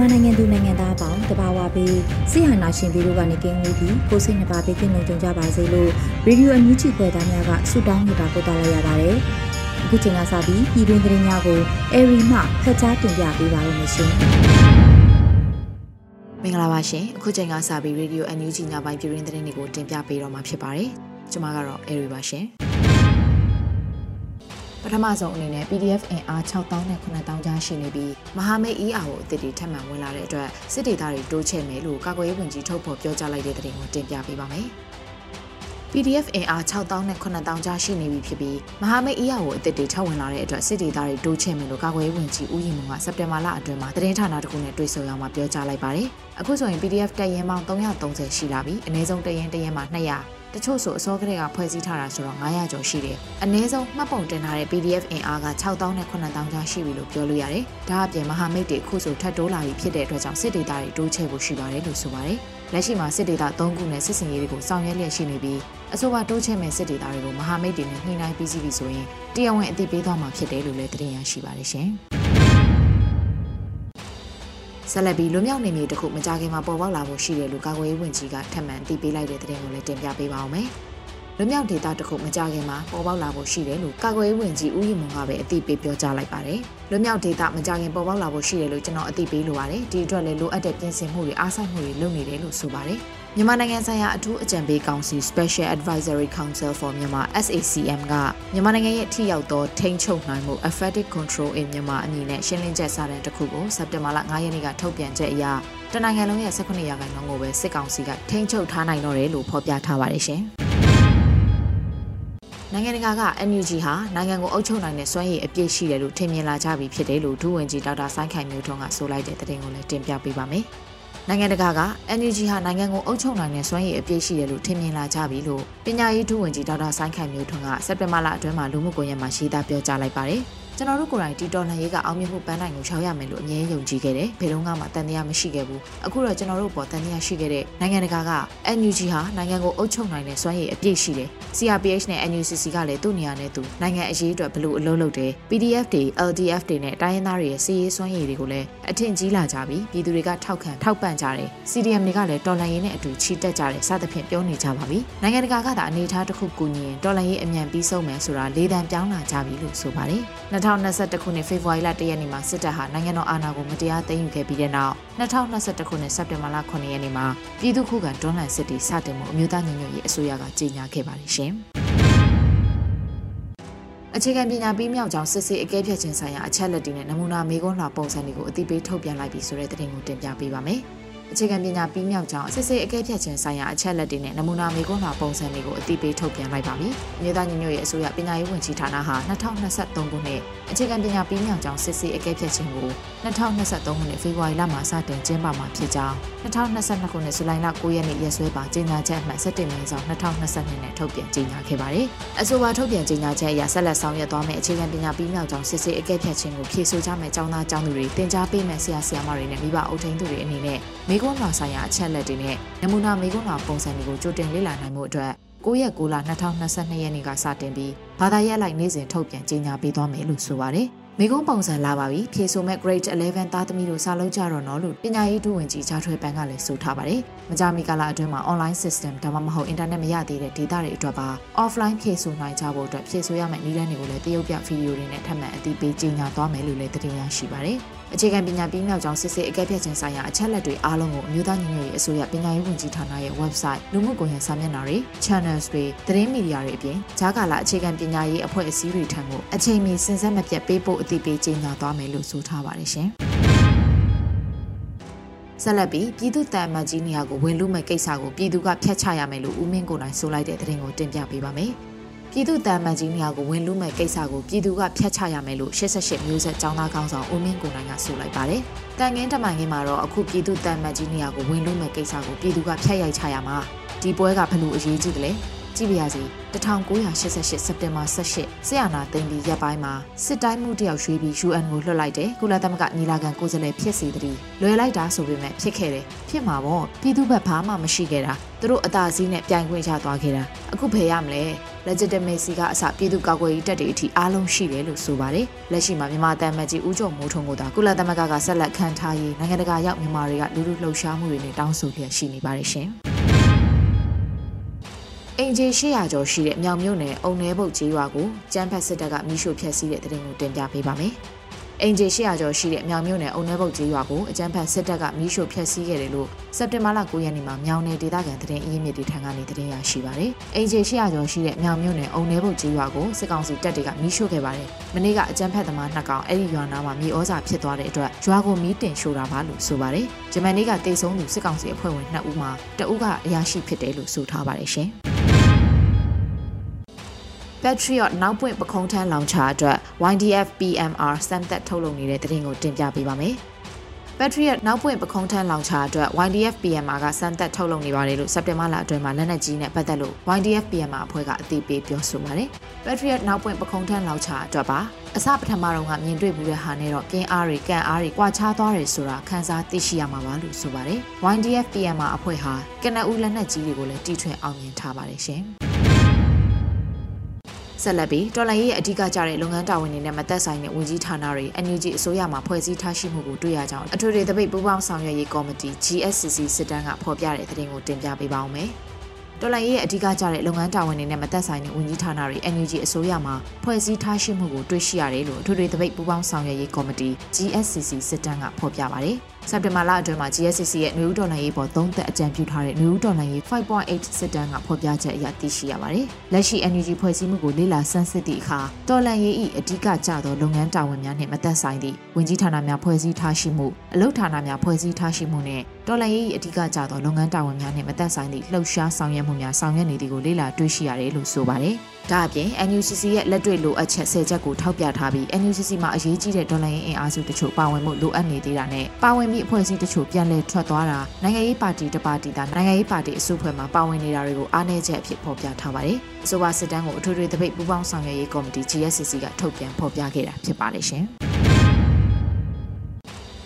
မြန်မာနိုင်ငံသူနိုင်ငံသားအပေါင်းတဘာဝပေးစိတ်ဟာနာရှင်ပြီးတို့ကနေကင်းဝေးပြီးကိုစိတ်နှပါပေးကင်းလုံးကြုံကြပါစေလို့ရေဒီယိုအန်ယူဂျီခွဲသားများကဆုတောင်းနေတာပို့သလိုက်ရပါတယ်။အခုချိန်ကစပြီးပြည်တွင်းသတင်းများကိုအေရီမှဖတ်ကြားတင်ပြပေးပါရမရှင်။မင်္ဂလာပါရှင်။အခုချိန်ကစပြီးရေဒီယိုအန်ယူဂျီညပိုင်းပြည်တွင်းသတင်းတွေကိုတင်ပြပေးတော့မှာဖြစ်ပါတယ်။ကျွန်မကတော့အေရီပါရှင်။ ပထမဆုံးအနေနဲ့ PDF အင်အား6000နဲ့9000ကြားရှိနေပြီးမဟာမိတ် ER ကိုအသစ်တွေထပ်မံဝင်လာတဲ့အတွက်စစ်ဒေသတွေတိုးချဲ့မယ်လို့ကာကွယ်ရေးဝန်ကြီးထုတ်ဖော်ပြောကြားလိုက်တဲ့သတင်းကိုတင်ပြပေးပါမယ်။ PDF အင်အား6000နဲ့9000ကြားရှိနေပြီဖြစ်ပြီးမဟာမိတ် ER ကိုအသစ်တွေထပ်ဝင်လာတဲ့အတွက်စစ်ဒေသတွေတိုးချဲ့မယ်လို့ကာကွယ်ရေးဝန်ကြီးဦးရင်မုံကစက်တင်ဘာလအတွင်းမှာသတင်းဌာနတစ်ခုနဲ့တွေ့ဆုံရမှာပြောကြားလိုက်ပါတယ်။အခုဆိုရင် PDF တပ်ရင်းပေါင်း330ရှိလာပြီးအနည်းဆုံးတပ်ရင်းတပ်ရင်းမှာ200 တချို့ဆိုအစောကတည်းကဖွဲ့စည်းထားတာဆိုတော့900ကျော်ရှိတယ်။အနည်းဆုံးမှတ်ပုံတင်ထားတဲ့ PDF အင်အားက6000နဲ့9000ကျော်ရှိပြီလို့ပြောလို့ရတယ်။ဒါအပြင်မဟာမိတ်တွေအခုဆိုထပ်တိုးလာပြီဖြစ်တဲ့အတွက်ကြောင့်စစ်ဒေသတွေတိုးချဲ့ဖို့ရှိပါတယ်လို့ဆိုပါတယ်။လက်ရှိမှာစစ်ဒေသ3ခုနဲ့စစ်စင်ရေးတွေကိုဆောင်ရွက်လျက်ရှိနေပြီးအဆိုပါတိုးချဲ့မဲ့စစ်ဒေသတွေကိုမဟာမိတ်တွေနဲ့နှိမ့်နိုင်ပြီးစီးပြီဆိုရင်တရားဝင်အသိပေးသွားမှာဖြစ်တယ်လို့လည်းသတင်းရရှိပါတယ်ရှင်။ ဆက်လက်ပြီးလွမြောက်နေမြေတခုမကြခင်မှာပေါ်ပေါက်လာဖို့ရှိတယ်လို့ကာကွယ်ရေးဝန်ကြီးကထပ်မံသိပေးလိုက်တဲ့သတင်းကိုလည်းတင်ပြပေးပါောင်းမယ်။လွမြောက်ဒေတာတခုမကြခင်မှာပေါ်ပေါက်လာဖို့ရှိတယ်လို့ကာကွယ်ရေးဝန်ကြီးဦးရင်မွန်ကပဲအသိပေးပြောကြားလိုက်ပါတယ်။လွမြောက်ဒေတာမကြခင်ပေါ်ပေါက်လာဖို့ရှိတယ်လို့ကျွန်တော်အသိပေးလိုပါတယ်။ဒီအတွက်လည်းလိုအပ်တဲ့ပြင်ဆင်မှုတွေအားစိုက်မှုတွေလုပ်နေတယ်လို့ဆိုပါတယ်။ မြန်မာနိုင်ငံဆိုင်ရာအထူးအကြံပေးကောင်စီ Special Advisory Council for Myanmar SACM ကမြန်မာနိုင်ငံရဲ့ထိရောက်သောထိန်းချုပ်နိုင်မှု Effective Control in Myanmar အမည်နဲ့ရှင်းလင်းချက်စာတမ်းတစ်ခုကိုစက်တင်ဘာလ9ရက်နေ့ကထုတ်ပြန်ချက်အရတနိုင်ငံလုံးရဲ့18ရာခိုင်နှုန်းကိုပဲစစ်ကောင်စီကထိန်းချုပ်ထားနိုင်တော့တယ်လို့ဖော်ပြထားပါတယ်ရှင်။နိုင်ငံတကာက NUG ဟာနိုင်ငံကိုအုပ်ချုပ်နိုင်တဲ့စွမ်းရည်အပြည့်ရှိတယ်လို့ထင်မြင်လာကြပြီဖြစ်တယ်လို့ဒုဝန်ကြီးဒေါက်တာဆိုင်းခိုင်မျိုးထွန်းကဆိုလိုက်တဲ့သတင်းကိုလည်းတင်ပြပေးပါမယ်။ နိုင်ငံတကာက NUG ဟာနိုင်ငံကိုအုပ်ချုပ်နိုင်တဲ့စွမ်းရည်အပြည့်ရှိတယ်လို့ထင်မြင်လာကြပြီလို့ပညာရေးဒုဝန်ကြီးဒေါက်တာဆိုင်းခိုင်မျိုးထွန်းကစက်တင်ဘာလအတွင်းမှာလူမှုကွန်ရက်မှာရေးသားပြောကြားလိုက်ပါတယ်။ ကျွန်တော်တို့ကိုယ်တိုင်တီတော်လှန်ရေးကအောင်မြင်မှုပန်းတိုင်ကိုရှောက်ရမယ်လို့အမြဲယုံကြည်ခဲ့တယ်ဘယ်တော့မှတန်တရားမရှိခဲ့ဘူးအခုတော့ကျွန်တော်တို့ပေါ်တန်တရားရှိခဲ့တဲ့နိုင်ငံတကာက NUG ဟာနိုင်ငံကိုအုပ်ချုပ်နိုင်တဲ့စွမ်းရည်အပြည့်ရှိတယ် CRPH နဲ့ NUCC ကလည်းသူ့နေရာနဲ့သူနိုင်ငံအရေးအတွက်ဘလို့အလုပ်လုပ်တယ် PDF တွေ LDF တွေနဲ့တိုင်းရင်းသားတွေရဲ့စီးရေးစွမ်းရည်တွေကိုလည်းအထင်ကြီးလာကြပြီပြည်သူတွေကထောက်ခံထောက်ပံ့ကြတယ် CDM တွေကလည်းတော်လှန်ရေးနဲ့အတူချီတက်ကြတယ်စသဖြင့်ပြောနေကြပါပြီနိုင်ငံတကာကသာအနေအထားတစ်ခုကူညီရင်တော်လှန်ရေးအမြန်ပြီးဆုံးမယ်ဆိုတာလေးတန်ပြောင်းလာကြပြီလို့ဆိုပါတယ်2021ခုနှစ်ဖေဖော်ဝါရီလ1ရက်နေ့မှာစစ်တပ်ဟာနိုင်ငံတော်အာဏာကိုမတရားသိမ်းယူခဲ့ပြီးတဲ့နောက်2021ခုနှစ်စက်တင်ဘာလ9ရက်နေ့မှာပြည်သူ့ခုခံတွန်းလှန်စစ်တီစတင်မှုအမျိုးသားညီညွတ်ရေးအစိုးရကကြေညာခဲ့ပါတယ်ရှင်။အခြေခံပညာပြီးမြောက်ကြောင်းစစ်စစ်အကဲဖြတ်ခြင်းဆိုင်ရာအချက်လက်တွေနဲ့နမူနာမေးခွန်းလွှာပုံစံတွေကိုအသိပေးထုတ်ပြန်လိုက်ပြီးဆိုတဲ့သတင်းကိုတင်ပြပေးပါမယ်။ အခြေခံပညာပြီးမြောက်ကြောင်းအစစ်စစ်အကဲဖြတ်ခြင်းဆိုင်ရာအချက်လက်တွေနဲ့နမူနာမေကွန်းလာပုံစံတွေကိုအသိပေးထုတ်ပြန်လိုက်ပါပြီ။မြေသားညညရဲ့အစိုးရပညာရေးဝန်ကြီးဌာနဟာ2023ခုနှစ်အခြေခံပညာပြီးမြောက်ကြောင်းစစ်စစ်အကဲဖြတ်ခြင်းကို2023ခုနှစ်ဖေဖော်ဝါရီလမှာစတင်ကျင်းပမှာဖြစ်ကြောင်း2022ခုနှစ်ဇူလိုင်လ9ရက်နေ့ရက်စွဲပါကြေညာချက်အမှတ်17မိနစ်ဆောင်2022နဲ့ထုတ်ပြန်ကြေညာခဲ့ပါတယ်။အဆိုပါထုတ်ပြန်ကြေညာချက်အရဆက်လက်ဆောင်ရွက်သွားမယ့်အခြေခံပညာပြီးမြောက်ကြောင်းစစ်စစ်အကဲဖြတ်ခြင်းကိုဖြည့်ဆို့ကြမယ့်ကျောင်းသားကျောင်းသူတွေတင် जा ပေးမယ့်ဆရာဆရာမတွေနဲ့မိဘအုပ်ထိန်းသူတွေအနေနဲ့မိကွန်းလာဆိုင်ရာအချက်လက်တွေနဲ့နမူနာမိကွန်းလာပုံစံတွေကိုကြိုတင်လေ့လာနိုင်မှုအတွက်9ရက်9လ2022ရက်နေ့ကစတင်ပြီးဘာသာရပ်လိုက်နေ့စဉ်ထုတ်ပြန်ကြေညာပေးသွားမယ်လို့ဆိုပါတယ်။မိကုံးပုံစံလာပါပြီဖြေဆိုမဲ့ grade 11သားသမီးတို့စာလုံးကြတော့နော်လို့ပညာရေးဒုဝန်ကြီးဂျာထွေပန်ကလည်းဆိုထားပါတယ်မကြမီကာလအတွင်းမှာ online system ဒါမှမဟုတ် internet မရသေးတဲ့ data တွေအတွက်ပါ offline ဖြေဆိုနိုင်ကြဖို့အတွက်ဖြေဆိုရမယ့်နည်းလမ်းတွေကိုလည်းတရုတ်ပြဗီဒီယိုတွေနဲ့ထပ်မံအသိပေးကြေညာသွားမယ်လို့လည်းတင်ပြရရှိပါတယ် အခြေခံပညာပြီးမြောက်ကြောင်းစစ်စစ်အကဲဖြတ်ခြင်းဆိုင်ရာအချက်လက်တွေအားလုံးကိုအမျိုးသားညီညွတ်ရေးအစိုးရပညာရေးဝန်ကြီးဌာနရဲ့ website လူမှုကွန်ရက်စာမျက်နှာတွေ channels တွေသတင်းမီဒီယာတွေအပြင်ဂျာကာလာအခြေခံပညာရေးအဖွဲ့အစည်းတွေထံကိုအချိန်မီစဉ်ဆက်မပြတ်ပေးပို့အသိပေးကြေညာသွားမယ်လို့ဆိုထားပါတယ်ရှင်ဆက်လက်ပြီးပြည်သူ့တန်အမတ်ကြီးနေရာကိုဝင်လူမဲ့ကိစ္စကိုပြည်သူကဖျက်ချရမယ်လို့ဦးမင်းကိုနိုင်ဆိုလိုက်တဲ့သတင်းကိုတင်ပြပေးပါမယ်။ ပြည်သူ့တမ်းမှန်ကြီးနေရာကိုဝင်လူမဲ့ကိစ္စကိုပြည်သူကဖျက်ချရမယ်လို့88မျိုးဆက်ចောင်းသားကောင်းဆောင်ဦးမင်းကိုနိုင်ကဆိုလိုက်ပါတယ်။တန်ငင်းတမန်ငင်းမှာတော့အခုပြည်သူ့တမ်းမှန်ကြီးနေရာကိုဝင်လူမဲ့ကိစ္စကိုပြည်သူကဖျက်ရိုက်ချရမှာဒီပွဲကဘလို့အရေးကြီးတယ်လဲ ကြည့်ပါရစေ1988စက်တင်ဘာ18ဆရာနာသိမ်းပြီးရပ်ပိုင်းမှာစစ်တိုင်းမှုတယောက်ရွှေ့ပြီး UN ကိုလွှတ်လိုက်တယ်ကုလသမဂ္ဂညီလာခံကိုယ်စားလှယ်ဖြစ်စီသည်လွယ်လိုက်တာဆိုပေမဲ့ဖြစ်ခဲ့တယ်ဖြစ်မှာပေါ့ပြည်သူ့ဘက်ဘာမှမရှိခဲ့တာသူတို့အသာစီးနဲ့ပြိုင်ခွင့်ရသွားခဲ့တာအခုဖယ်ရမလဲ legitimacy ကအစပြည်သူ့ကာကွယ်ရေးတပ်တွေအထိအားလုံးရှိတယ်လို့ဆိုပါတယ်လက်ရှိမှာမြန်မာတန်မတ်ကြီးဦးကျော်မိုးထွန်းကသာကုလသမဂ္ဂကဆက်လက်ခံထားရေးနိုင်ငံတကာရောက်မြန်မာတွေကလူလူလှုပ်ရှားမှုတွေနဲ့တောင်းဆိုလျက်ရှိနေပါတယ်ရှင် အင်ဂျီ800ကျော်ရှိတဲ့မြောင်မြို့နယ်အုံနဲဘုတ်ကြီးရွာကိုကျန်းဖက်စစ်တပ်ကမိရှို့ဖျက်ဆီးတဲ့တဲ့တင်ကိုတင်ပြပေးပါမယ်။အင်ဂျီ800ကျော်ရှိတဲ့မြောင်မြို့နယ်အုံနှဲဘုတ်ကျေးရွာကိုအကြမ်းဖက်စစ်တပ်ကမီးရှို့ဖျက်ဆီးခဲ့တယ်လို့စက်တင်ဘာလ9ရက်နေ့မှာမြောင်နယ်ဒေသခံသတင်းအရင်းမြစ်တွေထံကနေသတင်းရရှိပါတယ်။အင်ဂျီ800ကျော်ရှိတဲ့မြောင်မြို့နယ်အုံနှဲဘုတ်ကျေးရွာကိုစစ်ကောင်စီတပ်တွေကမီးရှို့ခဲ့ပါတယ်။မနေ့ကအကြမ်းဖက်သမားနှစ်ကောင်အဲ့ဒီရွာနာမှာမြေဩဇာဖြစ်သွားတဲ့အတွက်ရွာကိုမီးတင်ရှို့တာပါလို့ဆိုပါတယ်။ဂျမန်နေ့ကတေဆုံးသူစစ်ကောင်စီအဖွဲ့ဝင်2ဦးမှာတဦးကအရာရှိဖြစ်တယ်လို့ဆိုထားပါတယ်ရှင်။ Patriot နောက်ပွင့်ပခုံးထမ်းလောင်ချာအတွက် YDF PMR စမ်းသပ်ထုတ်လုပ်နေတဲ့သတင်းကိုတင်ပြပေးပါမယ်။ Patriot နောက်ပွင့်ပခုံးထမ်းလောင်ချာအတွက် YDF PMR ကစမ်းသပ်ထုတ်လုပ်နေပါတယ်လို့စက်တင်ဘာလအတွင်းမှာလက်နက်ကြီးနဲ့ပတ်သက်လို့ YDF PMR အဖွဲ့ကအသိပေးပြောဆိုပါတယ်။ Patriot နောက်ပွင့်ပခုံးထမ်းလောင်ချာအတွက်ပါအစပထမတော့ကမြင်တွေ့မှုတဲ့ဟာနဲ့တော့ပြင်းအားတွေကန်အားတွေကွာခြားသွားတယ်ဆိုတာခန်းစားသိရှိရမှာပါလို့ဆိုပါတယ်။ YDF PMR အဖွဲ့ဟာကနအူးလက်နက်ကြီးတွေကိုလည်းတီထွင်အောင်မြင်ထားပါတယ်ရှင်။ ဆက်လက်ပြီးတော်လိုင်းရဲ့အဓိကကျတဲ့လုပ်ငန်းတာဝန်တွေနဲ့မသက်ဆိုင်တဲ့ဝန်ကြီးဌာနတွေ NUG အစိုးရမှဖွဲ့စည်းထားရှိမှုကိုတွေ့ရကြောင်းအထွေထွေသပိတ်ပူးပေါင်းဆောင်ရွက်ရေးကော်မတီ GSCC စစ်တမ်းကဖော်ပြတဲ့သတင်းကိုတင်ပြပေးပါောင်းမယ်။တော်လိုင်းရဲ့အဓိကကျတဲ့လုပ်ငန်းတာဝန်တွေနဲ့မသက်ဆိုင်တဲ့ဝန်ကြီးဌာနတွေ NUG အစိုးရမှဖွဲ့စည်းထားရှိမှုကိုတွေ့ရှိရတယ်လို့အထွေထွေသပိတ်ပူးပေါင်းဆောင်ရွက်ရေးကော်မတီ GSCC စစ်တမ်းကဖော်ပြပါတယ်။စက်တင်ဘာလအတွင်းမှာ GSCC ရဲ့နယူးဒေါ်လာရေးပေါ်သုံးသက်အကြံပြုထားတဲ့နယူးဒေါ်လာရေး5.8စစ်တမ်းကဖော်ပြချက်အရသိရှိရပါတယ်။လက်ရှိ NUG ဖွဲ့စည်းမှုကိုလေ့လာဆန်းစစ်သည့်အခါဒေါ်လာရေး၏အဓိကကျသောလုပ်ငန်းတာဝန်များနှင့်မသက်ဆိုင်သည့်ဝန်ကြီးဌာနများဖွဲ့စည်းထားရှိမှုအလုပ်ဌာနများဖွဲ့စည်းထားရှိမှုနှင့်ဒေါ်လာရေး၏အဓိကကျသောလုပ်ငန်းတာဝန်များနှင့်မသက်ဆိုင်သည့်လှုပ်ရှားဆောင်ရွက်မှုများဆောင်ရွက်နေသည်ကိုလေ့လာတွေ့ရှိရတယ်လို့ဆိုပါတယ်။ဒါအပြင် NUCC ရဲ့လက်တွေ့လိုအပ်ချက်၁၀ချက်ကိုထောက်ပြထားပြီး NUCC မှာအရေးကြီးတဲ့ဒေါ်လာရင်းအင်အားစုတချို့ပါဝင်မှုလိုအပ်နေသေးတာနဲ့ပါဝင်ပြီးအဖွဲ့အစည်းတချို့ပြန်လည်ထွက်သွားတာနိုင်ငံရေးပါတီတစ်ပါတီသာနိုင်ငံရေးပါတီအစုအဖွဲ့မှာပါဝင်နေတာတွေကိုအားနည်းချက်အဖြစ်ဖော်ပြထားပါတယ်။အဆိုပါစစ်တမ်းကိုအထွေထွေသပိတ်ပူးပေါင်းဆောင်ရွက်ရေးကော်မတီ GSCC ကထုတ်ပြန်ဖော်ပြခဲ့တာဖြစ်ပါတယ်ရှင်။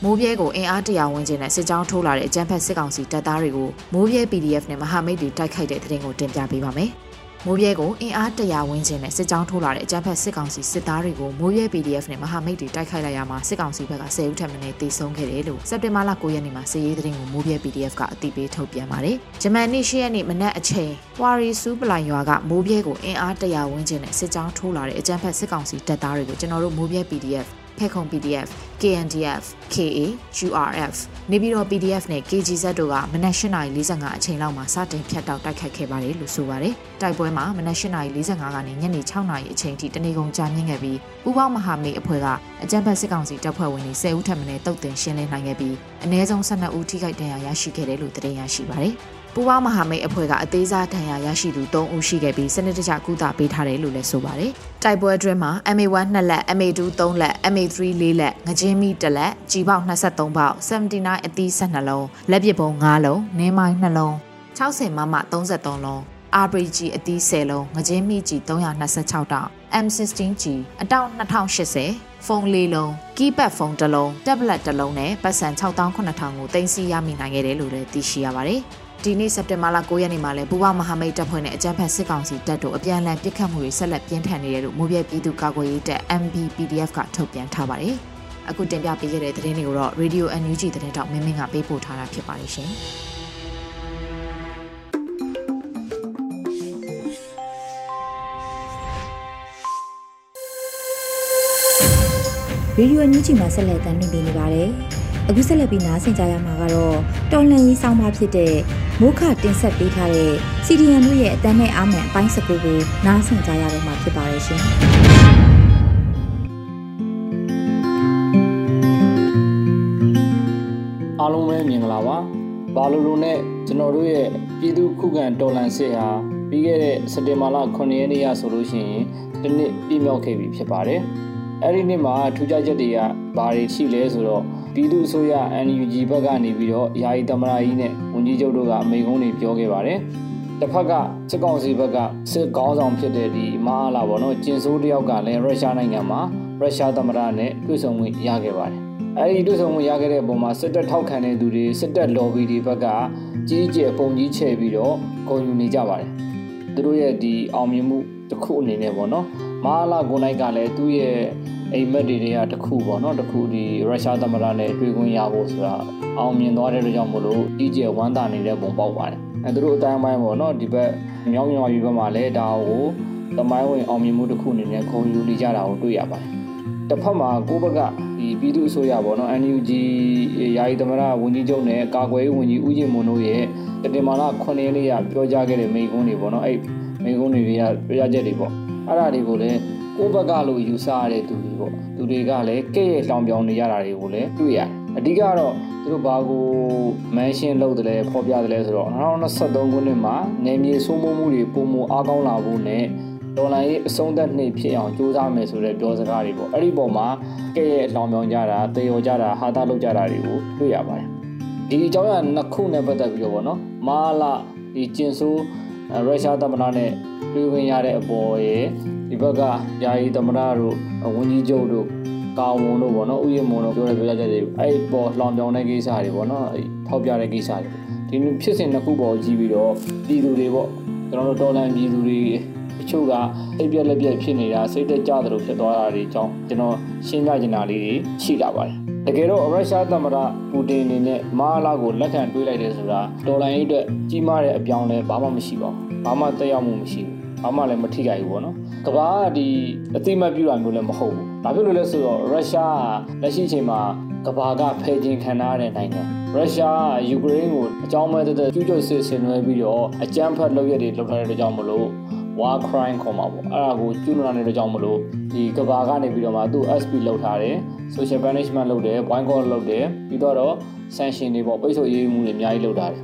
မိုးပြဲကိုအင်အားတရာဝန်းကျင်နဲ့စစ်ကြောင်းထိုးလာတဲ့အကြမ်းဖက်စစ်ကောင်စီတပ်သားတွေကိုမိုးပြဲ PDF နဲ့မဟာမိတ်တွေတိုက်ခိုက်တဲ့တဲ့တင်ကိုတင်ပြပေးပါမယ်။ မိုးပြဲကိုအင်အားတရာဝန်းကျင်နဲ့စစ်ကြောင်းထိုးလာတဲ့အကြမ်းဖက်စစ်ကောင်စီစစ်သားတွေကိုမိုးပြဲ PDF နဲ့မဟာမိတ်တွေတိုက်ခိုက်လိုက်ရမှာစစ်ကောင်စီဘက်က10ဦးထပ်မံတေဆုံးခဲ့တယ်လို့စက်တင်ဘာလ9ရက်နေ့မှာစစ်ရေးသတင်းကိုမိုးပြဲ PDF ကအသိပေးထုတ်ပြန်ပါတယ်။ဂျမန်နေ့10ရက်နေ့မနက်အချိန်ဝါရီစူးပလိုင်ရွာကမိုးပြဲကိုအင်အားတရာဝန်းကျင်နဲ့စစ်ကြောင်းထိုးလာတဲ့အကြမ်းဖက်စစ်ကောင်စီတပ်သားတွေကိုကျွန်တော်တို့မိုးပြဲ PDF ဖက်ခုံ PDF, KNDF, KA, URF နေပြည်တော် PDF နဲ့ KGZ တို့ကမနက်8:45အချိန်လောက်မှာစတင်ဖြတ်တောက်တိုက်ခိုက်ခဲ့ပါတယ်လို့ဆိုပါတယ်။တိုက်ပွဲမှာမနက်8:45ကနေညနေ6:00အချိန်ထိတနေကုန်ကြာမြင့်ခဲ့ပြီးပူးပေါင်းမဟာမိတ်အဖွဲ့ကအကြမ်းဖက်စစ်ကောင်စီတပ်ဖွဲ့ဝင်တွေ10ဦးထပ်မံတုတ်တင်ရှင်းလင်းနိုင်ခဲ့ပြီးအနည်းဆုံး12ဦးထိခိုက်ဒဏ်ရာရရှိခဲ့တယ်လို့သတင်းရရှိပါတယ်။ ပူးပေါင်းမဟာမိတ်အဖွဲ့ကအသေးစားဒဏ်ရာရရှိသူ3ဦးရှိခဲ့ပြီးစနစ်တကျကုသပေးထားတယ်လို့လည်းဆိုပါတယ်။တိုက်ပွဲအတွင်းမှာ MA1 2လက် MA2 3လက် MA3 4လက်ငကြင်းမီ1လက်ကြီးပေါက်23ပေါက်79အသီး12လုံးလက်ပစ်ပုံ9လုံးနင်းမိုင်း2လုံး60မမ33လုံး RPG အသီး10လုံးငကြင်းမိကြီး326တောက် M16G အတောက်2080ဖုန်း၄လုံးကီးပတ်ဖုန်းတစ်လုံးတက်ဘလက်တစ်လုံးနဲ့ပတ်စံ68000ကိုတင်စီရမိနိုင်ခဲ့တယ်လို့လည်းသိရှိရပါတယ်။ ဒီနေ့စက်တင်ဘာလ9ရက်နေ့မှာလည်းဘူဝမဟာမိတ်တပ်ဖွဲ့နဲ့အကြမ်းဖက်စစ်ကောင်စီတပ်တို့အပြန်အလှန်ပစ်ခတ်မှုတွေဆက်လက်ပြင်းထန်နေတယ်လို့မိုးပြပြည်သူ့ကာကွယ်ရေးတပ် MBPDF ကထုတ်ပြန်ထားပါတယ်။အခုတင်ပြပေးခဲ့တဲ့သတင်းတွေကိုတော့ Radio NUG သတင်းတောက်မင်းမင်းကပေးပို့ထားတာဖြစ်ပါတယ်ရှင်။ရေဒီယိုအန်ယူဂျီမှာဆက်လက်တင်ပြနေပါတယ်။ အခုဆက်လက်ပြီးနားဆင်ကြရမှာကတော့တော်လှန်ရေးဆောင်မဖြစ်တဲ့မိုးခတင်ဆက်ပေးထားတဲ့ CDN တို့ရဲ့အတန်းနဲ့အာမန်အပိုင်း19ကိုနားဆင်ကြရတော့မှာဖြစ်ပါရဲ့ရှင်။အားလုံးပဲမြင်ကြလားပါ။ဘာလို့လို့နဲ့ကျွန်တော်တို့ရဲ့ပြည်သူခုခံတော်လှန်စစ်ဟာပြီးခဲ့တဲ့စက်တင်ဘာလ9ရက်နေ့ရဆိုလို့ရှိရင်တစ်နှစ်ပြည့်မြောက်ခဲ့ပြီဖြစ်ပါတယ်။အဲ့ဒီနေ့မှာထူးခြားချက်တွေကဘာတွေရှိလဲဆိုတော့ ပြည်သူ့အစိုးရ NUG ဘက်ကနေပြီးတော့ယာယီသမရာကြီးနဲ့ဝန်ကြီးချုပ်တို့ကအမိန့်ကုန်းတွေပြောခဲ့ပါတယ်။တစ်ဖက်ကစစ်ကောင်စီဘက်ကစစ်ကောင်းဆောင်ဖြစ်တဲ့ဒီမဟာလာပေါ့နော်ကျင်ဆိုးတယောက်ကလည်းရုရှားနိုင်ငံမှာရုရှားသမရနဲ့တွေ့ဆုံမှုရခဲ့ပါတယ်။အဲဒီတွေ့ဆုံမှုရခဲ့တဲ့ပုံမှာစစ်တပ်ထောက်ခံတဲ့သူတွေစစ်တပ် lobby တွေဘက်ကကြီးကျယ်ပုံကြီးချဲ့ပြီးတော့ဂုဏ်ယူနေကြပါတယ်။သူတို့ရဲ့ဒီအောင်မြင်မှုတစ်ခုအနေနဲ့ပေါ့နော်။မဟာလာကိုနိုင်ကလည်းသူ့ရဲ့ အိမ်မက်တွေတွေကတခုပေါ့နော်တခုဒီရုရှားသမ္မတနဲ့တွေ့ခွင့်ရဖို့ဆိုတာအောင်မြင်သွားတဲ့အတွက်ကြောင့်မလို့ကြီးကျယ်ဝမ်းသာနေတဲ့ပုံပေါက်ပါတယ်အဲသူတို့အတိုင်းပိုင်းပေါ့နော်ဒီဘက်မြောင်းမြောင်းယူဘက်မှာလည်းဒါကိုသမိုင်းဝင်အောင်မြင်မှုတစ်ခုအနေနဲ့ခုံယူနေကြတာကိုတွေ့ရပါတယ်တစ်ဖက်မှာကိုဘက်ကဒီပြည်သူ့အစိုးရပေါ့နော် NUG ယာယီသမ္မတဝန်ကြီးချုပ်နဲ့ကာကွယ်ရေးဝန်ကြီးဦးကျင်မွန်တို့ရဲ့တင်မာလာ9ရက်နေ့ကပြောကြားခဲ့တဲ့မိန့်ခွန်းတွေပေါ့နော်အဲ့မိန့်ခွန်းတွေကပြောကြားချက်တွေပေါ့အဲ့ဒါတွေကိုလည်း ကိုယ့်ဘက်ကလို့ယူဆရတဲ့သူတွေပေါ့သူတွေကလည်းကဲ့ရဲ့လောင်ပြောင်နေရတာတွေကိုလည်းတွေ့ရတယ်အဓိကတော့သူတို့ဘာကိုမန်ရှင်းလုပ်တယ်လဲဖော်ပြတယ်လဲဆိုတော့2023ခုနှစ်မှာနေမြေစိုးမိုးမှုတွေပုံမအားကောင်းလာဖို့နဲ့ဒေါ်လာရေးအဆုံးသက်နှိပ်ဖြစ်အောင်ကြိုးစားမယ်ဆိုတဲ့ပြောစကားတွေပေါ့အဲ့ဒီပုံမှာကဲ့ရဲ့လောင်ပြောင်ကြတာတေရောကြတာဟာတာလုပ်ကြတာတွေကိုတွေ့ရပါတယ်ဒီအကြောင်းအရာနှစ်ခုနဲ့ပတ်သက်ပြီးတော့ဗောနော်မာလာဒီကျင်ဆိုး ရုရှားသမ္မတနဲ့တွေ့ခွင့်ရတဲ့အပေါ်ရဲ့ဒီဘက်ကယာယီသမရတို့ဝန်ကြီးချုပ်တို့ကာဝန်တို့ပေါ့နော်ဥယျာဉ်မွန်တို့ပြောတဲ့ပြောကြတဲ့အဲ့ပေါ်လောင်ပြောင်တဲ့ကိစ္စတွေပေါ့နော်အဲ့ထောက်ပြတဲ့ကိစ္စတွေဒီလိုဖြစ်စဉ်တစ်ခုပေါ်ကြည့်ပြီးတော့ပြည်သူတွေပေါ့ကျွန်တော်တို့တော်လန်ပြည်သူတွေတချို့ကအိပ်ပြက်လက်ပြက်ဖြစ်နေတာစိတ်တက်ကြသလိုဖြစ်သွားတာတွေကြောင့်ကျွန်တော်ရှင်းပြချင်တာလေးတွေရှိလာပါတယ် တကယ်တော့ရုရှားသမ္မတပူတင်အနေနဲ့မာလာကိုလက်ခံတွေးလိုက်တယ်ဆိုတာဒေါ်လာရေးအတွက်ကြီးမားတဲ့အပြောင်းလဲဘာမှမရှိပါဘူးဘာမှတက်ရောက်မှုမရှိဘူးဘာမှလည်းမထိခိုက်ဘူးပေါ့နော်ကဘာကဒီအသိမှတ်ပြုတာမျိုးလည်းမဟုတ်ဘူးဘာဖြစ်လို့လဲဆိုတော့ရုရှားကလက်ရှိအချိန်မှာကဘာကဖယ်ကျင်ခံထားတဲ့နိုင်ငံရုရှားကယူကရိန်းကိုအကြောင်းမဲ့တဲ့ကျူးကျော်စစ်ဆင်နွှဲပြီးတော့အကြမ်းဖက်လုပ်ရတဲ့လုပ်ထားတဲ့ကြောင့်မလို့ war crime ခေါ်မှာပေါ့အဲ့ဒါကိုကျူးလွန်နေတဲ့ကြောင့်မလို့ဒီကဘာကနေပြီးတော့မှသူ့ SP လောက်ထားတယ် social punishment လုပ်တယ် boycott လုပ်တယ်ပြီးတော့ sanction တွေပေါ့ပိတ်ဆို့ရေးမှုတွေအများကြီးလုပ်ထားတယ်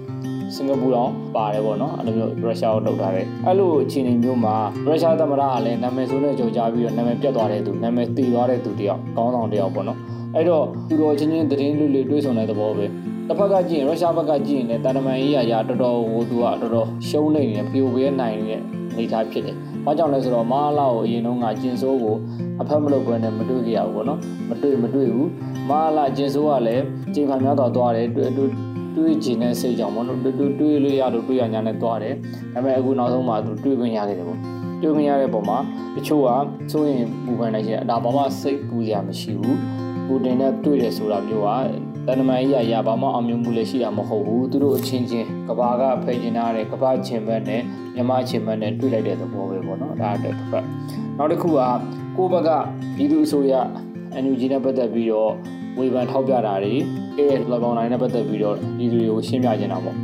စင်ကာပူတော့ပါတယ်ပေါ့နော်အဲ့လိုမျိုးရုရှားကိုလောက်ထားတယ်အဲ့လိုအခြေအနေမျိုးမှာရုရှားသမ္မတကလည်းနာမည်ဆိုးနဲ့ကြော်ကြားပြီးတော့နာမည်ပြတ်သွားတဲ့သူနာမည်တည်သွားတဲ့သူတယောက်ကောင်းဆောင်တယောက်ပေါ့နော်အဲ့တော့သူတော်ချင်းချင်းသတင်းလွတ်လွတ်တွေးဆုံတဲ့သဘောပဲ တစ်ဖက်ကကြည့်ရင်ရုရှားဘက်ကကြည့်ရင်လည်းတာတမန်ရေးရာတော်တော်ဟိုသူကတော်တော်ရှုံးနေတယ် POV နိုင်နေတဲ့အနေအထားဖြစ်တယ်။ဘာကြောင့်လဲဆိုတော့မဟာလာကိုအရင်တုန်းကကျင်ဆိုးကိုအဖက်မလုပ်ဘဲနဲ့မတွေ့ကြရဘူးပေါ့နော်။မတွေ့မတွေ့ဘူး။မဟာလာကျင်ဆိုးကလည်းကျင်ခံများတော့သွားတယ်တွေ့တွေ့တွေ့ကျင်တဲ့စိတ်ကြောင့်ပေါ့နော်။တွေ့တွေ့လို့ရတော့တွေ့ရညာနဲ့သွားတယ်။ဒါပေမဲ့အခုနောက်ဆုံးမှသူတွေ့ခွင့်ရခဲ့တယ်ပေါ့။တွေ့ခွင့်ရတဲ့ပုံမှာတချို့ကစိုးရင်ပူပန်နေရှင်ဒါဘာမှစိတ်ပူစရာမရှိဘူး။ပူတင်နဲ့တွေ့တယ်ဆိုတာမျိုးက တန်တမန်ကြီးရရဘာမှအောင်မြင်မှုလည်းရှိတာမဟုတ်ဘူးသူတို့အချင်းချင်းကဘာကဖယ်ကျင်ထားတဲ့ကဘာချင်းဘက်နဲ့မြမချင်းဘက်နဲ့တွေ့လိုက်တဲ့သဘောပဲပေါ့နော်ဒါတစ်ဖက်နောက်တစ်ခုကကိုဘက်ကပြည်သူအစိုးရ NUG နဲ့ပတ်သက်ပြီးတော့ဝေဖန်ထောက်ပြတာတွေအဲလောကောင်တိုင်းနဲ့ပတ်သက်ပြီးတော့ဒီလူတွေကိုရှင်းပြနေတာပေါ့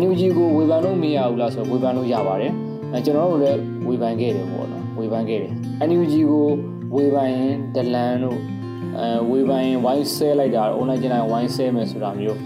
NUG ကိုဝေဖန်လို့မရဘူးလားဆိုဝေဖန်လို့ရပါတယ်အဲကျွန်တော်တို့လည်းဝေဖန်ခဲ့တယ်ပေါ့နော်ဝေဖန်ခဲ့တယ် NUG ကိုဝေဖန်ရင်ဒလန်တို့ အဲဝေဖန်ရင်ဝိုင်းဆဲလိုက်တာ online ကျင်းတိုင်းဝိုင်းဆဲမယ်ဆိုတာမျိုး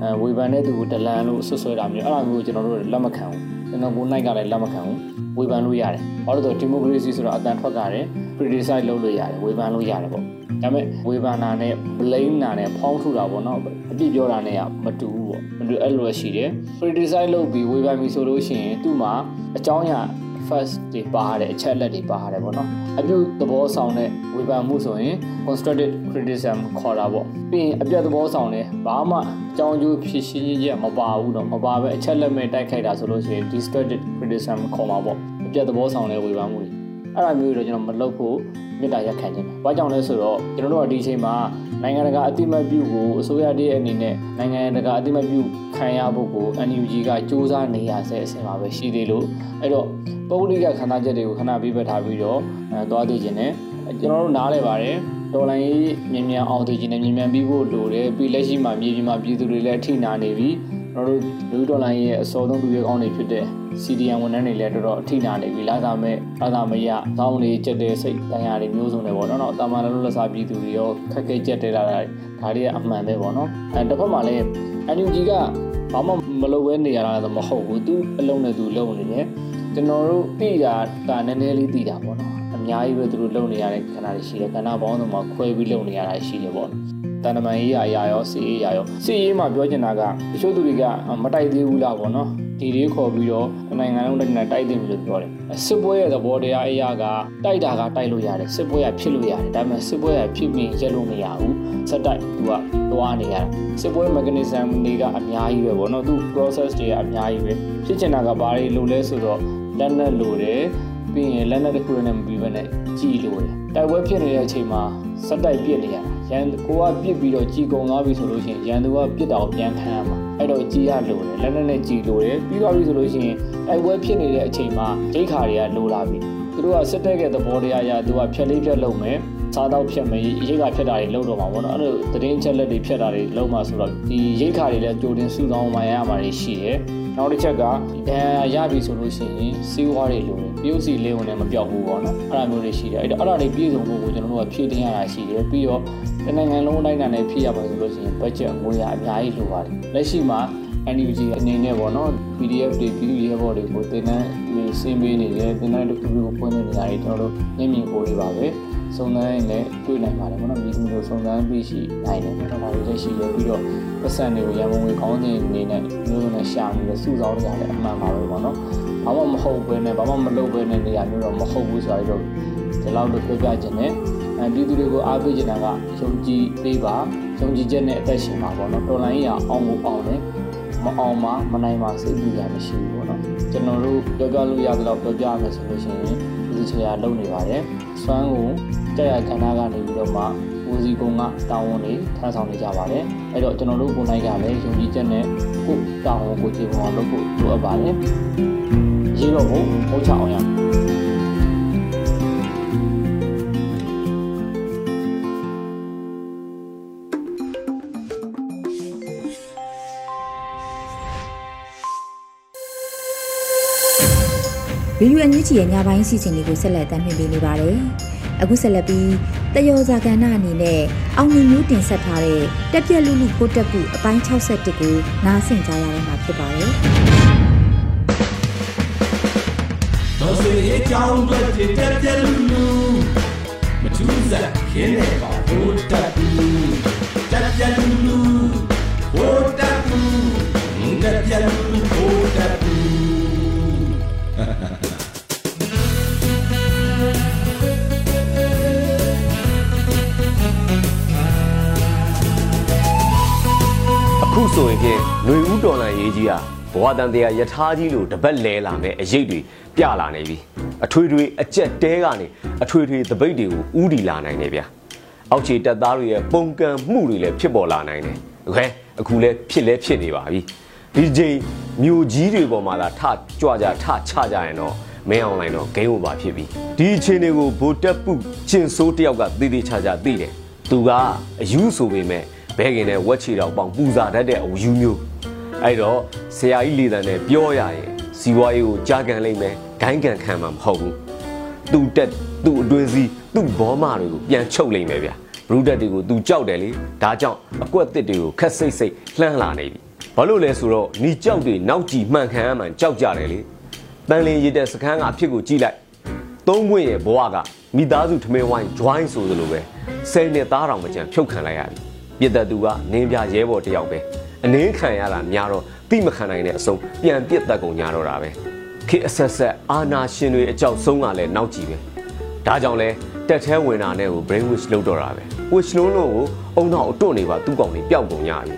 အဲဝေဖန်တဲ့သူကိုဒလန်လို့ဆွဆွဲတာမျိုးအဲ့လိုမျိုးကျွန်တော်တို့လက်မခံဘူးကျွန်တော်ကိုနိုင်ကလည်းလက်မခံဘူးဝေဖန်လို့ရတယ်ဘာလို့လဲဆိုတော့ဒီမိုကရေစီဆိုတော့အတန်ထွက်ကြတယ် criticize လုပ်လို့ရတယ်ဝေဖန်လို့ရတယ်ပေါ့ဒါပေမဲ့ဝေဖန်တာနဲ့ blame တာနဲ့ဖောင်းထူတာပေါ့နော်အပြစ်ပြောတာနဲ့ကမတူဘူးပေါ့မတူအဲ့လိုရှိတယ် criticize လုပ်ပြီးဝေဖန်ပြီးဆိုလို့ရှိရင်သူ့မှာအကြောင်းအရာ first တွေပါတယ်အချက်လက်တွေပါတယ်ပေါ့နော်အပြုသဘောဆောင်တဲ့ဝေဖန်မှုဆိုရင် constructive criticism ခေါ်တာပေါ့ပြီးရင်အပြတ်သဘောဆောင်တယ်ဘာမှအကြောင်းကျိုးဖြစ်ရှင်းခြင်းမပါဘူးတော့မပါပဲအချက်လက်မဲ့တိုက်ခိုက်တာဆိုလို့ရှိရင် destructive criticism ခေါ်မှာပေါ့အပြတ်သဘောဆောင်တဲ့ဝေဖန်မှုတွေအဲ့ဒါမျိုးတွေတော့ကျွန်တော်မလုပ်ဖို့ မေတ္တာရက်ခံခြင်းပဲ။ဘာကြောင့်လဲဆိုတော့ကျွန်တော်တို့ကဒီအချိန်မှာနိုင်ငံတကာအတိမတ်ပြုကိုအစိုးရတည်းအနေနဲ့နိုင်ငံတကာအတိမတ်ပြုခံရဖို့ကို NUG ကစူးစမ်းနေရဆဲအဆင့်မှာပဲရှိသေးလို့အဲ့တော့ပုဂ္ဂလိကခန္ဓာချက်တွေကိုခဏပြပတ်ထားပြီးတော့အဲသွားသိခြင်းနဲ့ကျွန်တော်တို့နားလဲပါတယ်တော်လိုင်းရေးမြန်မြန်အောင်သိခြင်းနဲ့မြန်မြန်ပြီးဖို့လိုတယ်ပြီးလက်ရှိမှာမြေပြင်မှာပြည်သူတွေလည်းထိနာနေပြီ ကျွန်တော်တို့လူဒေါ်လာရဲ့အစောဆုံးသူရဲကောင်းတွေဖြစ်တဲ့ CDN ဝန်ထမ်းတွေလည်းတော်တော်အထိနာနေပြီလာသာမဲ့လာသာမရသောင်းလေးကြက်တဲ့စိတ်တရားတွေမျိုးစုံတွေပေါ့နော်တော့တာမန်လုံးလက်စားပြည်သူတွေရောခက်ခဲကြက်တဲ့လာတာဒါတွေကအမှန်ပဲပေါ့နော်အဲတစ်ဖက်မှာလည်း NUG ကဘာမှမလုပ်ဘဲနေရတာတော့မဟုတ်ဘူးသူအလုံးနဲ့သူလုံနေတယ်ကျွန်တော်တို့သိတာကနည်းနည်းလေးသိတာပေါ့နော်အများကြီးပဲသူတို့လုံနေရတဲ့ခဏတွေရှိတယ်ခဏပေါင်းစုံမှာခွဲပြီးလုံနေရတာရှိတယ်ပေါ့ တန်တမန်ရေးရာရာရောစီရေးရာရောစီရေးမှာပြောချင်တာကတချို့သူတွေကမတိုက်သေးဘူးလားပေါ့နော်ဒီလေးခေါ်ပြီးတော့နိုင်ငံလုံးတိုင်းနဲ့တိုက်တယ်လို့ပြောတယ်စစ်ပွဲရဲ့သဘောတရားအရာကတိုက်တာကတိုက်လို့ရတယ်စစ်ပွဲကဖြစ်လို့ရတယ်ဒါပေမဲ့စစ်ပွဲကဖြစ်ပြီးရက်လို့မရဘူးစက်တိုက်သူကသွားနေရတယ်စစ်ပွဲ mechanism တွေကအများကြီးပဲပေါ့နော်သူ process တွေကအများကြီးပဲဖြစ်ချင်တာကဘာတွေလို့လဲဆိုတော့လက်နက်လိုတယ် ပြီးရင်လက်နက်တစ်ခုနဲ့မပြီးဘဲနဲ့ကြီးလိုတယ်တိုက်ပွဲဖြစ်နေတဲ့အချိန်မှာစက်တိုက်ပြစ်နေရတာရန်ကိုကပြစ်ပြီးတော့ကြီးကုံသွားပြီဆိုလို့ရှိရင်ရန်သူကပြစ်တာကိုပြန်ခံရမှာအဲ့တော့ကြီးရလိုတယ်လက်နက်နဲ့ကြီးလိုတယ်ပြီးသွားပြီဆိုလို့ရှိရင်တိုက်ပွဲဖြစ်နေတဲ့အချိန်မှာဒိတ်ခါတွေကလိုလာပြီသူတို့ကစစ်တပ်ရဲ့သဘောတရားအရသူကဖြက်လေးဖြက်လုပ်မယ်စားတော့ဖြတ်မယ်ရိတ်ခါဖြတ်တာတွေလုပ်တော့မှာပေါ့နော်အဲ့လိုသတင်းချက်လက်တွေဖြတ်တာတွေလုပ်မှဆိုတော့ဒီရိတ်ခါတွေလည်းကြိုတင်စုဆောင်းမှရမှာတွေရှိတယ်နောက်တစ်ချက်ကဒဏ်ရပြီဆိုလို့ရှိရင်စီးဝါးတွေလိုတယ် ပြုတ်စီလေးဝင်လည်းမပြောက်ဘူးပေါ့နော်အဲ့ဒါမျိုးတွေရှိတယ်အဲ့တော့အဲ့ဒါတွေပြည့်စုံဖို့ကိုကျွန်တော်တို့ကဖြည့်တင်ရတာရှိတယ်ပြီးတော့တနိုင်ငံလုံးအတိုင်းအတာနဲ့ဖြည့်ရပါဆိုလို့ရှိရင် budget ငွေရအများကြီးလိုပါတယ်လက်ရှိမှာ NUG အနေနဲ့ပေါ့နော် PDF တွေ PDF ဘော်တွေကိုတင်တန်းစင်းပေးနေတယ်တင်တန်းတစ်ခုခုကိုဖွင့်နေနေရတယ်ကျွန်တော်တို့မျက်မြင်ကိုယ်တွေပါပဲစုံစမ်းရင်လည်းတွေ့နိုင်ပါတယ်ပေါ့နော်မိသူတို့စုံစမ်းပြီးရှိနိုင်တယ်ပေါ့နော်ဒါတွေလည်းရှိရပြီးတော့ပတ်စံတွေကိုရန်ကုန်ငွေကောင်းတဲ့အနေနဲ့မျိုးစုံနဲ့ရှာပြီးတော့စုဆောင်းနေရတယ်အမှန်ပါပဲပေါ့နော် ဘာမှမဟုတ်ဘဲနဲ့ဘာမှမလုပ်ဘဲနဲ့နေရာမျိုးတော့မဟုတ်ဘူးဆိုတာတော့ဒီလောက်တော့ပြောပြခြင်းနဲ့အဲပြည်သူတွေကိုအားပေးနေတာကယုံကြည်ပေးပါယုံကြည်ချက်နဲ့အသက်ရှင်ပါပေါ့နော်တော်လိုင်းရအောင်ကိုအောင်တယ်မအောင်မမနိုင်ပါစိတ်ပူရမရှိဘူးပေါ့နော်ကျွန်တော်တို့ပြောပြလို့ရသလောက်ပြောပြမယ်ဆိုလို့ရှိရင်ဒီချရာလုံနေပါတယ်စွမ်းကိုကြာရကဏ္ဍကနေပြီးတော့မှဦးစီးကုန်းကတာဝန်တွေထမ်းဆောင်နေကြပါတယ်အဲ့တော့ကျွန်တော်တို့ကိုနိုင်ကလည်းယုံကြည်ချက်နဲ့ကိုတာဝန်ကိုခြေပေါ်လုပ်ဖို့လိုအပ်ပါတယ် ရေးတော့ဖို့ပို့ချအောင်ရမယ်ဗီဒီယိုအန်ယူဂျီရဲ့ညပိုင်းစီစဉ်လေးကိုဆက်လက်တင်ပြနေပါတယ်။အခုဆက်လက်ပြီးတယောဇာကဏ္ဍအနေနဲ့အောင်မြင်မျိုးတင်ဆက်ထားတဲ့တက်ပြက်လူလူကိုတက်ပုအပိုင်း61ကိုနားဆင်ကြရတော့မှာဖြစ်ပါတယ်။ တော်စေအကြောင်းအတွက်တည်တက်ပြလူလူမထူးစားခင်းနေပါဘိုးတက်ဘူးတက်ပြလူလူဘိုးတက်ဘူးတက်ပြလူလူဘိုးတက်ဘူးအခုဆိုရင်ဖြင့်ຫນွေဦးတော်လန်ရေးကြီးဟာ ဘဝတန်တရားယထာကြီးလိုတပတ်လဲလာမဲ့အရေးတွေပြလာနေပြီအထွေထွေအကြက်တဲကနေအထွေထွေတပိတ်တွေကိုဥတီလာနိုင်တယ်ဗျာအောက်ခြေတက်သားတွေရဲ့ပုံကံမှုတွေလည်းဖြစ်ပေါ်လာနိုင်တယ်โอเคအခုလည်းဖြစ်လဲဖြစ်နေပါပြီဒီချိန်မြို့ကြီးတွေပေါ်မှာလာထကြွကြထချကြရင်တော့မင်းအောင်လိုင်းတော့ဂိမ်း over ဖြစ်ပြီဒီအချိန်တွေကိုဗိုလ်တက်ပုကျင်ဆိုးတယောက်ကသေသေးချာချာသိတယ်သူကအယူဆိုပေမဲ့ဘဲကင်နဲ့ဝက်ချီတော်ပေါင်ပူစာတတ်တဲ့အယူမျိုး အဲ့တော့ဆရာကြီးလေတန်နဲ့ပြောရရင်စီဝါရေးကိုကြားကန်လိုက်မယ်ဂိုင်းကန်ခံမှာမဟုတ်ဘူးသူ့တက်သူ့အတွင်းစီသူ့ဘောမတွေကိုပြန်ချုပ်လိုက်မယ်ဗျာဘရူတက်တွေကိုသူကြောက်တယ်လေဒါကြောင့်အကွက်တစ်တွေကိုခက်စိတ်စိတ်လှမ်းလာနေပြီဘာလို့လဲဆိုတော့နီကြောက်တွေနောက်ကြည့်မှန်ခံရမှန်ကြောက်ကြတယ်လေတန်လင်းရတဲ့စခန်းကအဖြစ်ကိုကြည့်လိုက်သုံးခွင့်ရဲ့ဘဝကမိသားစုထမင်းဝိုင်း join ဆိုသလိုပဲဆယ်နှစ်သားတော်မကြံဖြုတ်ခံလိုက်ရပြီပြစ်သက်သူကနင်းပြရဲဘော်တယောက်ပဲ အနင်းခံရတာများတော့တိမခံနိုင်တဲ့အဆုံးပြန်ပြစ်သက်ကုန်ကြတော့တာပဲ ခေတ်အဆက်ဆက်အာနာရှင်တွေအကြောက်ဆုံးကလည်းနောက်ကြည့်ပဲဒါကြောင့်လဲတက်သေးဝင်တာနဲ့ကို brain wish လုပ်တော့တာပဲ wish လုံးလုံးကိုအုံနောက်အတွန့်နေပါသူ့ကောင်တွေပျောက်ကုန်ကြပြီ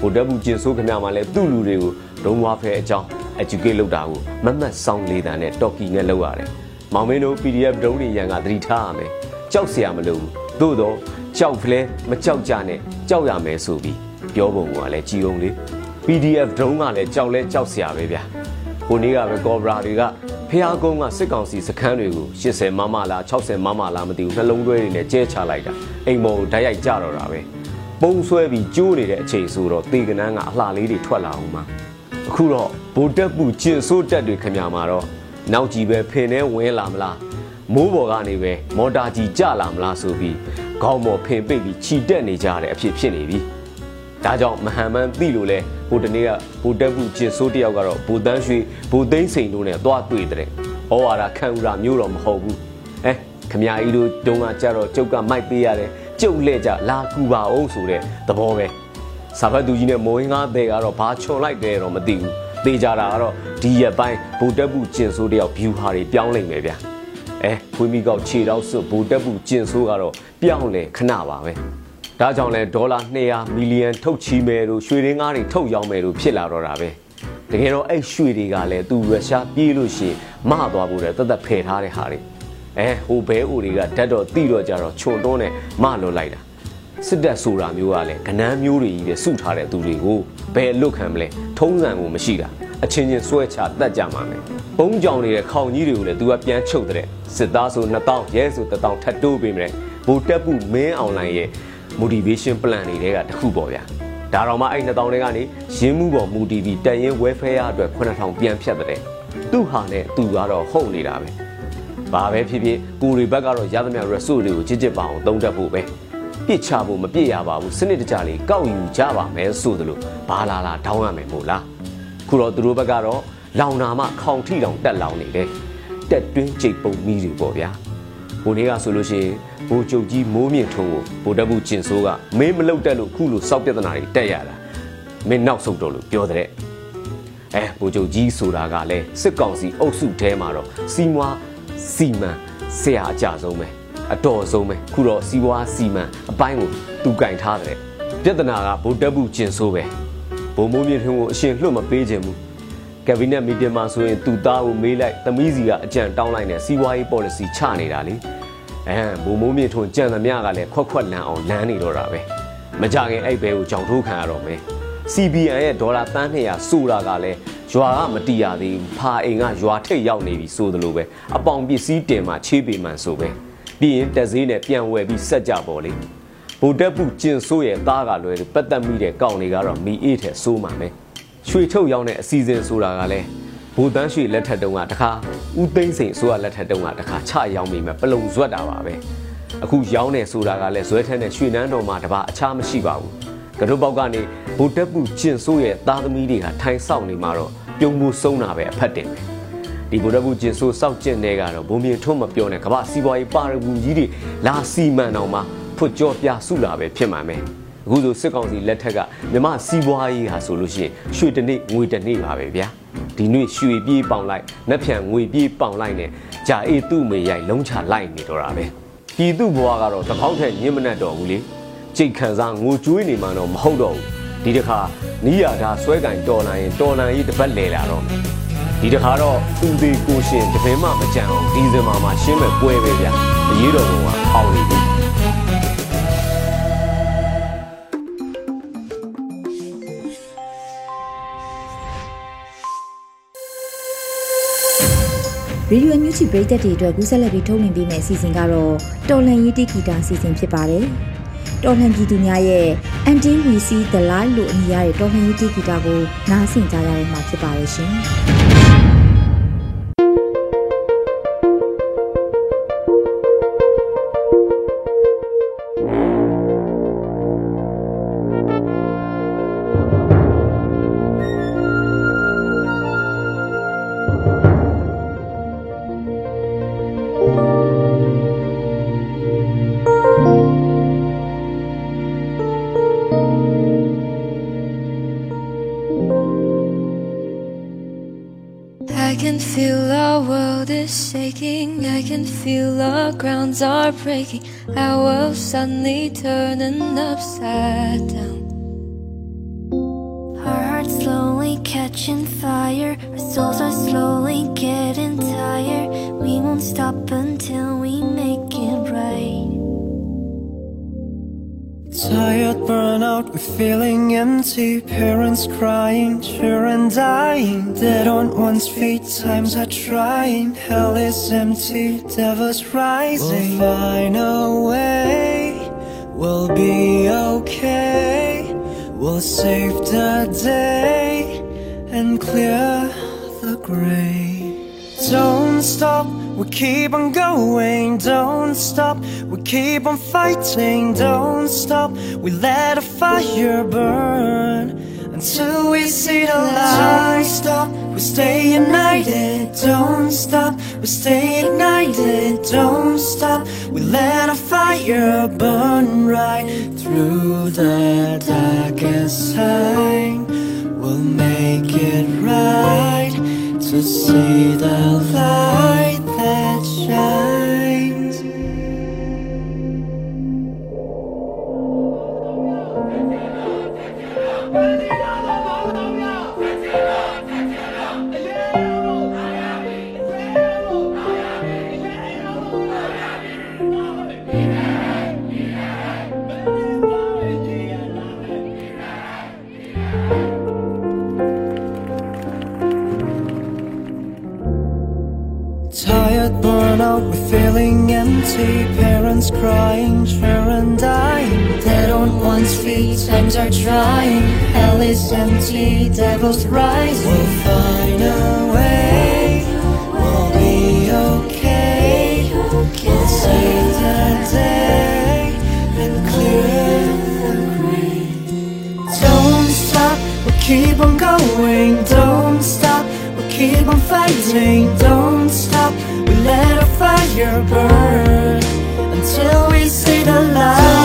ဗိုလ်တပ်ဘူးကျင်ဆိုးခင်ဗျာမှလည်းသူ့လူတွေကိုဒုံဝါဖဲအကြောင်း educate လုပ်တာကိုမမတ်ဆောင်လေးတန်နဲ့ talkie နဲ့လုပ်ရတယ်မောင်မင်းတို့ PDF ဒုံးတွေရန်ကသတိထားရမယ်ကြောက်เสียမလို့သို့တော့ကြောက်ဖလဲမကြောက်ကြနဲ့ကြောက်ရမယ်ဆိုပြီး ပြောပုံကလည်းကြည်ုံလေး PDF drone ကလည်းကြောက်လဲကြောက်စရာပဲဗျာဟိုနေ့ကပဲ Cobra တွေကဖျားကုန်းကစစ်ကောင်စီစခန်းတွေကို80မမလား60မမလားမသိဘူးနှလုံးသွဲတွေနဲ့ကျဲချလိုက်တာအိမ်မောဓာတ်ရိုက်ကြတော့တာပဲပုံဆွဲပြီးကျိုးနေတဲ့အချိန်ဆိုတော့တေကနန်းကအလှလေးတွေထွက်လာအောင်မှာအခုတော့ဗိုလ်တပ်ပူကျင်ဆိုးတက်တွေခင်ဗျာမှာတော့နောက်ကြီးပဲဖင်ထဲဝင်လာမလားမိုးပေါ်ကနေပဲမော်တာကြီးကျလာမလားဆိုပြီးခေါင်းပေါ်ဖင်ပိတ်ပြီးခြိတက်နေကြတဲ့အဖြစ်ဖြစ်နေပြီ။ ဒါကြောင့်မဟန်မန်သိလို့လဲဟိုတနေ့ကဘူတက်ဘူးကျင်ဆိုးတယောက်ကတော့ဘူတန်းရွှေဘူသိန်းစိန်တို့နဲ့သွားတွေ့တဲ့ဩဝါဒခံဥရာမျိုးတော့မဟုတ်ဘူးအဲခမကြီးတို့တုံးကကြတော့ကျုပ်ကမိုက်ပေးရတယ်ကျုပ်လက်ကြလာကူပါအောင်ဆိုတဲ့သဘောပဲစာဖတ်သူကြီးနဲ့မိုးဟင်းကားတဲ့ကတော့ဘာချွန်လိုက်တယ်တော့မသိဘူးသေကြတာကတော့ဒီရက်ပိုင်းဘူတက်ဘူးကျင်ဆိုးတယောက် view ဟာတွေပြောင်းလိမ့်မယ်ဗျာအဲဖွေးမိကောက်ခြေတော့စွဘူတက်ဘူးကျင်ဆိုးကတော့ပြောင်းလဲခဏပါပဲ ဒါကြောင့်လဲဒေါ်လာ200မီလီယံထုတ်ချီမယ်လို့ရွှေရင်းကားတွေထုတ်ရောင်းမယ်လို့ဖြစ်လာတော့တာပဲတကယ်တော့အဲ့ရွှေတွေကလည်းသူရုရှားပြေးလို့ရှိရင်မသွားဖို့တဲ့တသက်ဖယ်ထားတဲ့ဟာတွေအဲဟိုဘဲအိုတွေကဓာတ်တော့တိတော့ကြတော့ခြုံတွန်းနဲ့မလွတ်လိုက်တာစစ်တပ်ဆိုတာမျိုးကလည်းကနန်းမျိုးတွေကြီးပဲစုထားတဲ့သူတွေကိုဘယ်လွတ်ခံမလဲထုံးစံကိုမရှိတာအချင်းချင်းဆွဲချတတ်ကြမှာမယ်ပုံးကြောင်နေတဲ့ခေါင်ကြီးတွေကိုလည်းသူကပြန်ချုပ်တဲ့စစ်သားဆို2000ရဲဆို1000ထပ်တိုးပေးမယ်ဘူတက်ပူမင်းအောင်လိုင်းရဲ့ motivation plan တွေကတခုပေါ့ဗျာဒါတော့မှအဲ့2000တွေကနေရင်းမှုပေါ်မူတည်ပြီးတန်ရင် welfare အတွက်9000ပြန်ဖြတ်တဲ့သူ့ဟာနဲ့သူကတော့ဟုတ်နေတာပဲဘာပဲဖြစ်ဖြစ်ကိုရီဘက်ကတော့ရသမျှ resource တွေကိုကြစ်ကြစ်ပါအောင်သုံးတတ်ဖို့ပဲပြစ်ချဖို့မပြစ်ရပါဘူးစနစ်တကျလေးကောက်ယူကြပါမယ်ဆိုသလိုဘာလာလာတောင်းရမယ်မို့လားခုတော့သူတို့ဘက်ကတော့လောင်နာမှခေါင်ထီတောင်တက်လောင်နေတယ်တက်တွင်းကြိတ်ပုံမီတွေပေါ့ဗျာ ဟိုနေ့ကဆိုလို့ရှိရင်ဘိုးချုပ်ကြီးမိုးမြင့်ထုံးကိုဗိုလ်တပ်ဘူးကျင်ဆိုးကမင်းမလုတ်တက်လို့ခုလိုစောက်ပြဿနာတွေတက်ရတာမင်းနောက်ဆုတ်တော့လို့ပြောတဲ့အဲဗိုလ်ချုပ်ကြီးဆိုတာကလည်းစစ်ကောင်စီအုပ်စုထဲမှာတော့စီမွားစီမံဆရာအကြဆုံးပဲအတော်ဆုံးပဲခုတော့စီဝါစီမံအပိုင်းကိုသူကင်ထားတဲ့ပြဿနာကဗိုလ်တပ်ဘူးကျင်ဆိုးပဲဘုံမိုးမြင့်ထုံးကိုအရှင်လွှတ်မပေးခြင်းဘူး ကက်ဘိနက်မီတင်မှာဆိုရင်သူသားကိုမေးလိုက်သမီးစီကအကြံတောင်းလိုက်နဲ့စီးပွားရေး policy ချနေတာလေအဲဘုံမိုးမြင့်ထွန်းကြံသမျှကလည်းခွက်ခွက်လန်အောင်လမ်းနေတော့တာပဲမကြခင်အဲ့ဘဲကိုကြောင်ထိုးခံရတော့မယ် CBN ရဲ့ဒေါ်လာတန်း200ဆိုတာကလည်းရွာကမတီးရသေးဘူးဖာအိမ်ကရွာထိတ်ရောက်နေပြီဆိုသလိုပဲအပေါင်ပစ္စည်းတင်မှချေးပေမှန်ဆိုပဲပြီးရင်တက်ဈေးနဲ့ပြန်ဝယ်ပြီးဆက်ကြပေါ်လေဗိုလ်တပ်ဘူးကျင်ဆိုးရဲ့သားကလွယ်ပတ်သက်မိတဲ့ကောင်းတွေကတော့မီအေးထဲစိုးမှမယ် ရွှေထုတ်ရောက်တဲ့အစီအစဉ်ဆိုတာကလည်းဘူတန်းရွှေလက်ထက်တုန်းကတခါဦးသိန်းစိန်အစိုးရလက်ထက်တုန်းကတခါချရောင်းမိမယ်ပလုံဇွတ်တာပါပဲအခုရောင်းနေဆိုတာကလည်းဇွဲထက်နဲ့ရွှေနန်းတော်မှာတပါအခြားမရှိပါဘူးကတို့ပေါက်ကနေဘူတက်ပူကျင်ဆိုးရဲ့သားသမီးတွေကထိုင်ဆောက်နေမှာတော့ပြုံးမှုဆုံးတာပဲအဖက်တင်ပဲဒီဘူတက်ပူကျင်ဆိုးစောက်ကျင်တဲ့ကတော့ဘုံမြေထုံးမပြောနဲ့ကမ္ဘာစီးပွားရေးပါရဂူကြီးတွေလာစီမံတော်မှာဖွကြောပြစုလာပဲဖြစ်မှာမယ် အခုဆိုစစ်ကောင်စီလက်ထက်ကမြမစီးပွားရေးဟာဆိုလို့ရှိရင်ရွှေတနေ့ငွေတနေ့ပါပဲဗျာဒီနေ့ရွှေပြေးပေါင်လိုက်နှက်ဖြန်ငွေပြေးပေါင်လိုက်နဲ့ဂျာအေးသူ့မေရိုက်လုံးချလိုက်နေတော့တာပဲပြည်သူဘဝကတော့တပေါက်ထက်ညင်မနှက်တော့ဘူးလေကြိတ်ခံစားငိုကြွေးနေမှတော့မဟုတ်တော့ဘူးဒီတခါနီးရတာဆွဲကင်တော်လာရင်တော်လန်ကြီးတစ်ပတ်လဲလာတော့မယ်ဒီတခါတော့သူသေးကိုရှင်တပင်မှမကြံအောင်ဒီဇင်ဘာမှာရှင်းမဲ့ပွဲပဲဗျအရေးတော်ကအောင်နေပြီ ရေဒီယိုညူချီပရိသတ်တွေအတွက်ကူးဆက်လက်ပြီးထုတ်လွှင့်ပေးမယ့်အစီအစဉ်ကတော့တော်လန်ရေးတိဂီတာအစီအစဉ်ဖြစ်ပါတယ်။တော်လန်ပြည်သူများရဲ့ Until We See the Light လို့အမည်ရတဲ့တော်လန်ရေးတိဂီတာကိုနားဆင်ကြရတဲ့မှာဖြစ်ပါရဲ့ရှင်။ I can feel our world is shaking. I can feel our grounds are breaking. Our world suddenly turning upside down. Our hearts slowly catching fire. Our souls are slowly getting tired. We won't stop until Tired, burnout, we're feeling empty. Parents crying, children dying. Dead on one's feet, times are trying. Hell is empty, devils rising. We'll find a way, we'll be okay. We'll save the day and clear the gray. Don't stop, we keep on going. Don't stop, we keep on fighting. Don't stop, we let a fire burn until we see the light. Don't stop, we stay united. Don't stop, we stay ignited. Don't stop, we let a fire burn right through the darkest time. We'll make it right to see the light Crying, children dying. Dead on one's feet, times are trying. Hell is empty, devils rising. We'll find a way, we'll be okay. We'll save the day and clear the gray. Don't stop, we'll keep on going. Don't stop, we'll keep on fighting. Don't stop, We'll let our fire burn until we see the light.